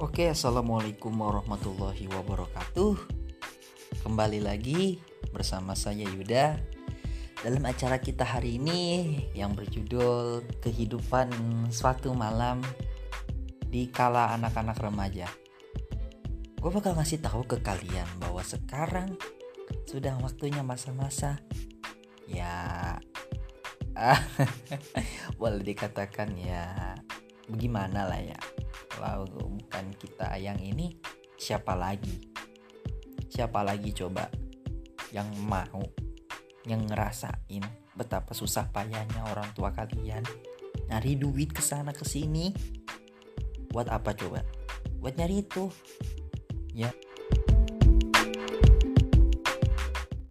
Oke, assalamualaikum warahmatullahi wabarakatuh. Kembali lagi bersama saya Yuda dalam acara kita hari ini yang berjudul Kehidupan Suatu Malam di Kala Anak-anak Remaja. Gue bakal ngasih tahu ke kalian bahwa sekarang sudah waktunya masa-masa ya boleh dikatakan ya bagaimana lah ya kalau bukan kita yang ini siapa lagi? Siapa lagi coba yang mau yang ngerasain betapa susah payahnya orang tua kalian? Nyari duit ke sana ke sini. Buat apa coba? Buat nyari itu. Ya